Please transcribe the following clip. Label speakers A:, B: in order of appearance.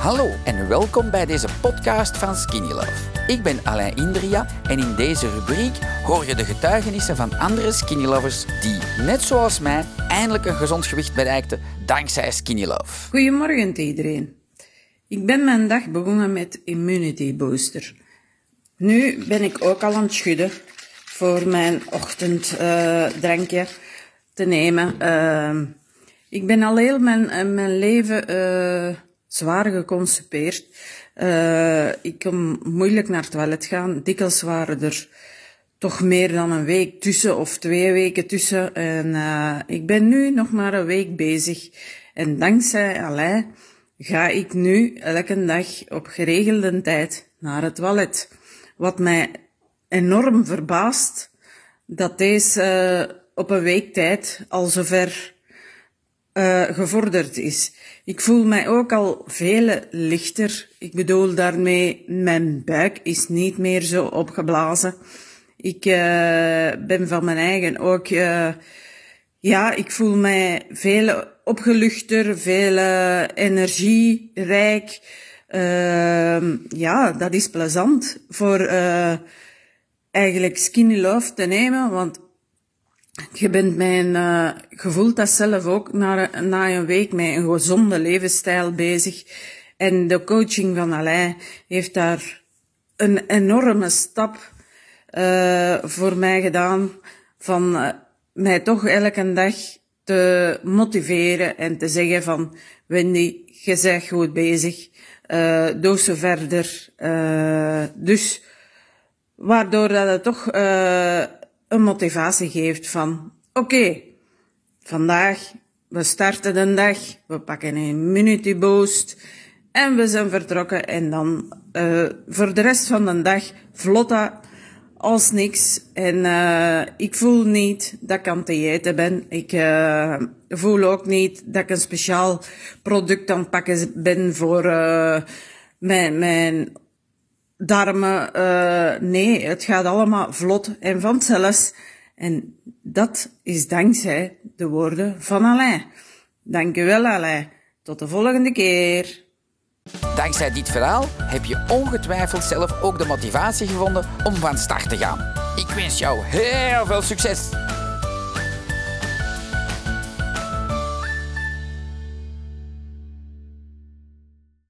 A: Hallo en welkom bij deze podcast van Skinny Love. Ik ben Alain Indria en in deze rubriek hoor je de getuigenissen van andere Skinny Lovers die, net zoals mij, eindelijk een gezond gewicht bereikten dankzij Skinny Love.
B: Goedemorgen iedereen. Ik ben mijn dag begonnen met Immunity Booster. Nu ben ik ook al aan het schudden voor mijn ochtenddrankje te nemen. Uh, ik ben al heel mijn, mijn leven uh, zwaar geconstipeerd. Uh, ik kan moeilijk naar het toilet gaan. Dikwijls waren er toch meer dan een week tussen of twee weken tussen. En uh, ik ben nu nog maar een week bezig. En dankzij Alain ga ik nu elke dag op geregelde tijd naar het toilet. Wat mij enorm verbaast dat deze uh, op een week tijd al zover uh, gevorderd is. Ik voel mij ook al veel lichter. Ik bedoel daarmee, mijn buik is niet meer zo opgeblazen. Ik uh, ben van mijn eigen ook, uh, ja, ik voel mij veel opgeluchter, veel energierijk. ja, dat is plezant voor eigenlijk Skinny Love te nemen, want je bent mijn, uh, gevoelt dat zelf ook na, na een week met een gezonde levensstijl bezig. En de coaching van Alain heeft daar een enorme stap uh, voor mij gedaan. Van uh, mij toch elke dag te motiveren en te zeggen van Wendy, je bent goed bezig. Uh, doe zo verder. dus waardoor dat het toch een motivatie geeft van, oké, vandaag, we starten de dag, we pakken een immunity boost en we zijn vertrokken en dan uh, voor de rest van de dag vlot als niks. En uh, ik voel niet dat ik aan het eten ben. Ik uh, voel ook niet dat ik een speciaal product aan het pakken ben voor mijn darmen. Uh, nee, het gaat allemaal vlot en vanzelfs. En dat is dankzij de woorden van Alain. Dank u wel, Alain. Tot de volgende keer.
A: Dankzij dit verhaal heb je ongetwijfeld zelf ook de motivatie gevonden om van start te gaan. Ik wens jou heel veel succes!